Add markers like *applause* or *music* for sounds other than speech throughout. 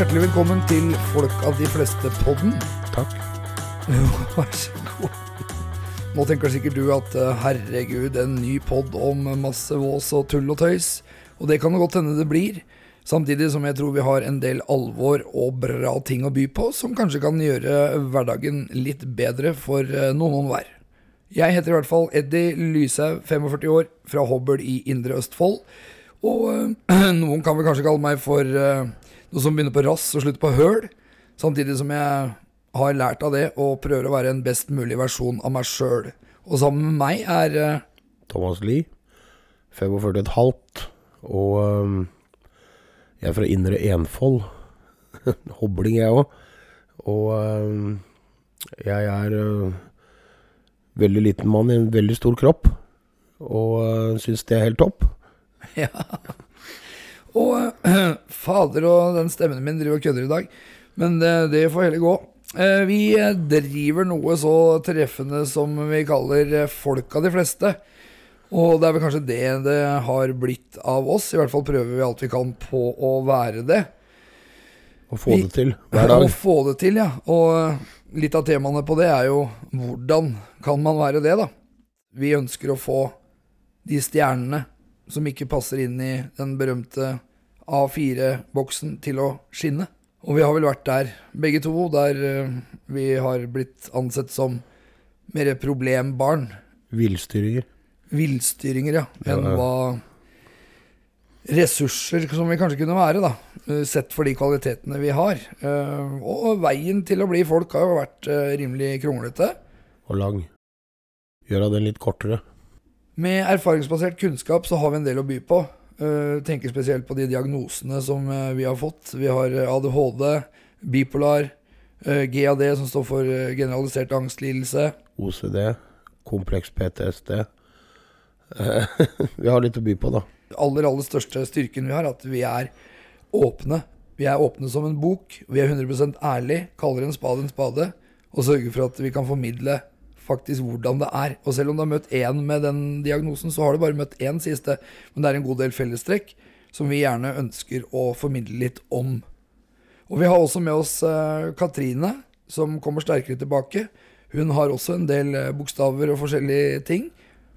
Hjertelig velkommen til Folk av de fleste-podden. Takk. *laughs* Vær så god. Nå tenker sikkert du at eh, herregud, en ny podd om masse vås og tull og tøys. Og det kan det godt hende det blir. Samtidig som jeg tror vi har en del alvor og bra ting å by på, som kanskje kan gjøre hverdagen litt bedre for eh, noen hver. Jeg heter i hvert fall Eddie Lyshaug, 45 år, fra Hobøl i Indre Østfold. Og øh, *clears throat* noen kan vel kanskje kalle meg for eh, noe som begynner på rass og slutter på høl. Samtidig som jeg har lært av det og prøver å være en best mulig versjon av meg sjøl. Og sammen med meg er eh, Thomas Lie. 45,5. Og um, jeg er fra Indre Enfold. *laughs* Hobling, jeg òg. Og um, jeg er uh, veldig liten mann i en veldig stor kropp. Og uh, syns det er helt topp. *laughs* Ja. Og eh, *clears throat* fader og den stemmen min driver og kødder i dag. Men det, det får heller gå. Eh, Vi eh, driver noe så treffende som vi kaller folka folk av de fleste. Og det er vel kanskje det det har blitt av oss. I hvert fall prøver vi alt vi kan på å være det. Å få Vi- det til hver dag. *laughs* Å få det til, ja. Og litt av temaene på det er jo hvordan kan man være det, da? Vi ønsker å få de stjernene som ikke passer inn i den berømte A4-boksen til å skinne. Og vi har vel vært der begge to, der eh, vi har blitt ansett som mer problembarn. Villstyringer. Villstyringer, ja. Enn ja. hva ressurser som vi kanskje kunne være, da. eh, Sett for de kvalitetene vi har. Eh, Og veien til å bli folk har jo vært rimelig kronglete. Og lang. Gjøre den litt kortere. Med erfaringsbasert kunnskap så har vi en del å by på. Eh, Tenker spesielt på de diagnosene som eh, vi har fått. Vi har eh, ADHD, bipolar, GAD, som står for generalisert angstlidelse. OCD. Kompleks PTSD. *laughs* Vi har litt å by på, da. aller, aller største styrken vi har, at vi er åpne. Vi er åpne som en bok. Vi er 100 ærlig, kaller en spade en spade, og sørger for at vi kan formidle faktisk hvordan det er. Og selv om du har møtt én med den diagnosen, så har du bare møtt én siste. Men det er en god del fellestrekk som vi gjerne ønsker å formidle litt om. Og vi har også med oss eh, Katrine, som kommer sterkere tilbake. Hun har også en del eh, bokstaver og forskjellige ting.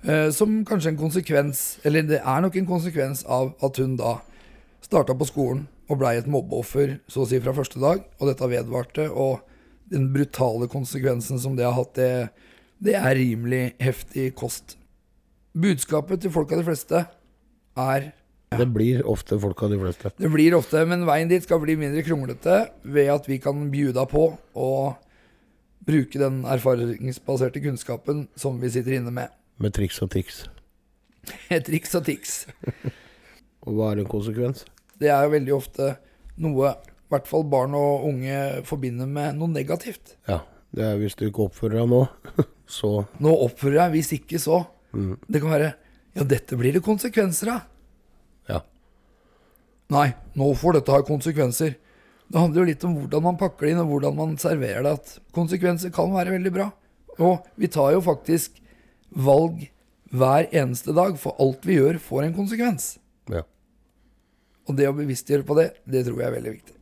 Eh, som kanskje en konsekvens, eller det er nok en konsekvens av at hun da starta på skolen og blei et mobbeoffer så å si fra første dag, og dette vedvarte. Og den brutale konsekvensen som det har hatt, det, det er rimelig heftig kost. Budskapet til folk av de fleste er Det blir ofte folk av de fleste. det blir ofte, men veien dit skal bli mindre kronglete ved at vi kan bjuda på og bruke den erfaringsbaserte kunnskapen som vi sitter inne med. Med triks og tics. *laughs* Triks og tics. *laughs* Og hva er en konsekvens? Det er jo veldig ofte noe i hvert fall barn og unge forbinder med noe negativt. Ja, det er hvis du ikke oppfører deg nå, *laughs* så Nå oppfører jeg, hvis ikke så. mm, Det kan være Ja, dette blir det konsekvenser av. Ja. Nei, nå får dette ha konsekvenser. Det handler jo litt om hvordan man pakker det inn, og hvordan man serverer det. At konsekvenser kan være veldig bra. Og vi tar jo faktisk valg hver eneste dag, for alt vi gjør, får en konsekvens. ja. Og det å bevisstgjøre på det, det tror jeg er veldig viktig.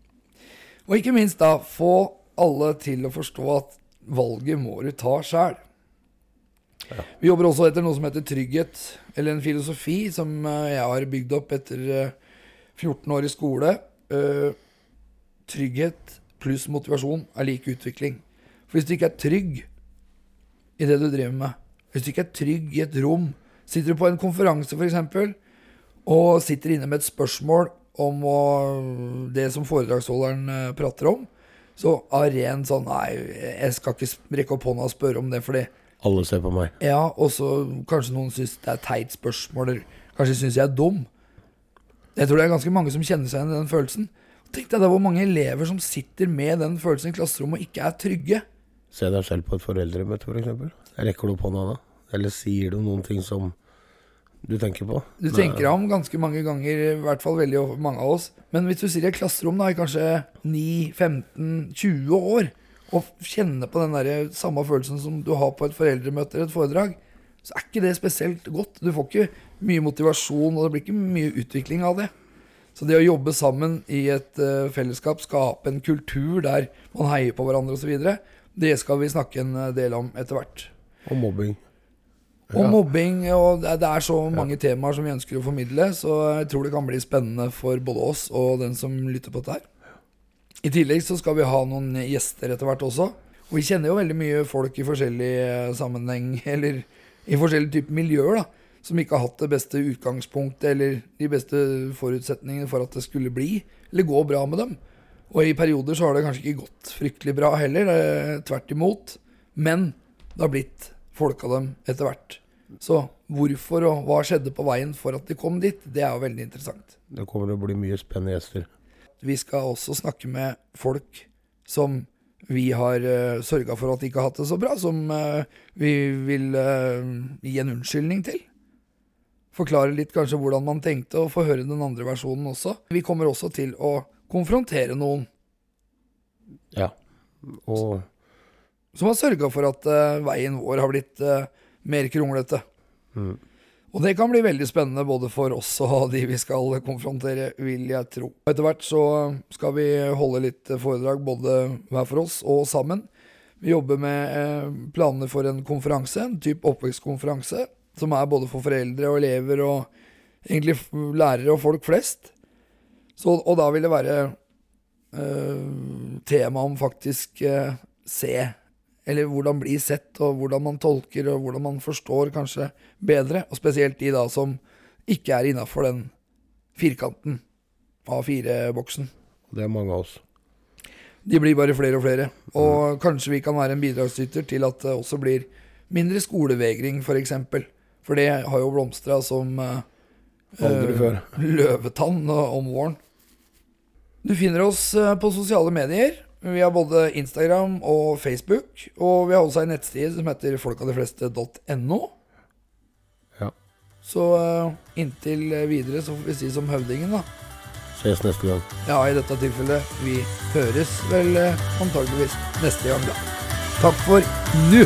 Og ikke minst da, få alle til å forstå at valget må du ta sjæl. Vi jobber også etter noe som heter trygghet, eller en filosofi som eh, jeg har bygd opp etter eh, 14 år i skole. Eh, Trygghet pluss motivasjon er lik utvikling. For hvis du ikke er trygg i det du driver med, hvis du ikke er trygg i et rom, sitter du på en konferanse f.eks., og sitter inne med et spørsmål om det som foredragsholderen eh, prater om, så av ren sånn Nei, jeg skal ikke rekke opp hånda og spørre om det, fordi Alle ser på meg. Ja, og så kanskje noen syns det er teit spørsmål, eller kanskje syns jeg er dum. Jeg tror det er ganske mange som kjenner seg igjen i den følelsen. Tenk deg da hvor mange elever som sitter med den følelsen i klasserommet og ikke er trygge. Se deg selv på et foreldremøte, f.eks. Rekker du opp hånda da? Eller sier du noen ting som du tenker på? Du Nei. tenker deg om ganske mange ganger, i hvert fall veldig mange av oss. Men hvis du sitter i et klasserom da, i kanskje 9-15-20 år, og kjenne på den der samme følelsen som du har på et foreldremøte eller et foredrag, så er ikke det spesielt godt. Du får ikke mye motivasjon, og det blir ikke mye utvikling av det. Så det å jobbe sammen i et uh, fellesskap, skape en kultur der man heier på hverandre osv., det skal vi snakke en eh, del om etter hvert. Og mobbing. Og Ja. mobbing, og det er så mange temaer som vi ønsker å formidle, så jeg tror det kan bli spennende for både oss og den som lytter på dette her. I tillegg så skal vi ha noen gjester etter hvert også. Og vi kjenner jo veldig mye folk i forskjellig eh, sammenheng, *laughs* eller i forskjellige typer miljøer, da. Som ikke har hatt det beste utgangspunktet eller de beste forutsetningene for at det skulle bli, eller gå bra med dem. Og i perioder så har det kanskje ikke gått fryktelig bra heller, tvert imot. Men det har blitt folk av dem etter hvert. Så hvorfor og hva skjedde på veien for at de kom dit, det er jo veldig interessant. Det kommer til å bli mye spennende gjester. Vi skal også snakke med folk som vi har uh, sørga for at de ikke har hatt det så bra, som uh, vi vil uh, gi en unnskyldning til. Forklare litt kanskje hvordan man tenkte, og få høre den andre versjonen også. Vi kommer også til å konfrontere noen Ja. Og som har sørga for at uh, veien vår har blitt eh, mer kronglete. mm, Og det kan bli veldig spennende både for oss og *laughs* de vi skal konfrontere, vil jeg tro. Etter hvert så skal vi holde litt foredrag både hver for oss og sammen. Vi jobber med eh, planer for en konferanse, en type oppvekstkonferanse, som er både for foreldre og elever og egentlig lærere og folk flest. Så, og da vil det være eh, tema om faktisk eh, se, eller hvordan bli sett, og hvordan man tolker, og hvordan man forstår kanskje bedre. Og spesielt de da som ikke er innafor den firkanten, A4-boksen. det er mange av oss. De blir bare flere og flere. Og kanskje vi kan være en bidragsyter til at det også blir mindre skolevegring, f.eks. For, eksempel. for det har jo blomstra som før. løvetann eh, om våren. Du finner oss på sosiale medier. Vi har både Instagram og Facebook. Og vi har også en nettside som heter folkadefleste.no. Ja. Så eh, inntil videre så får vi si som høvdingen, da. Ses neste gang. Ja, i dette tilfellet. Vi høres vel eh, antageligvis neste gang, da. Takk for nå!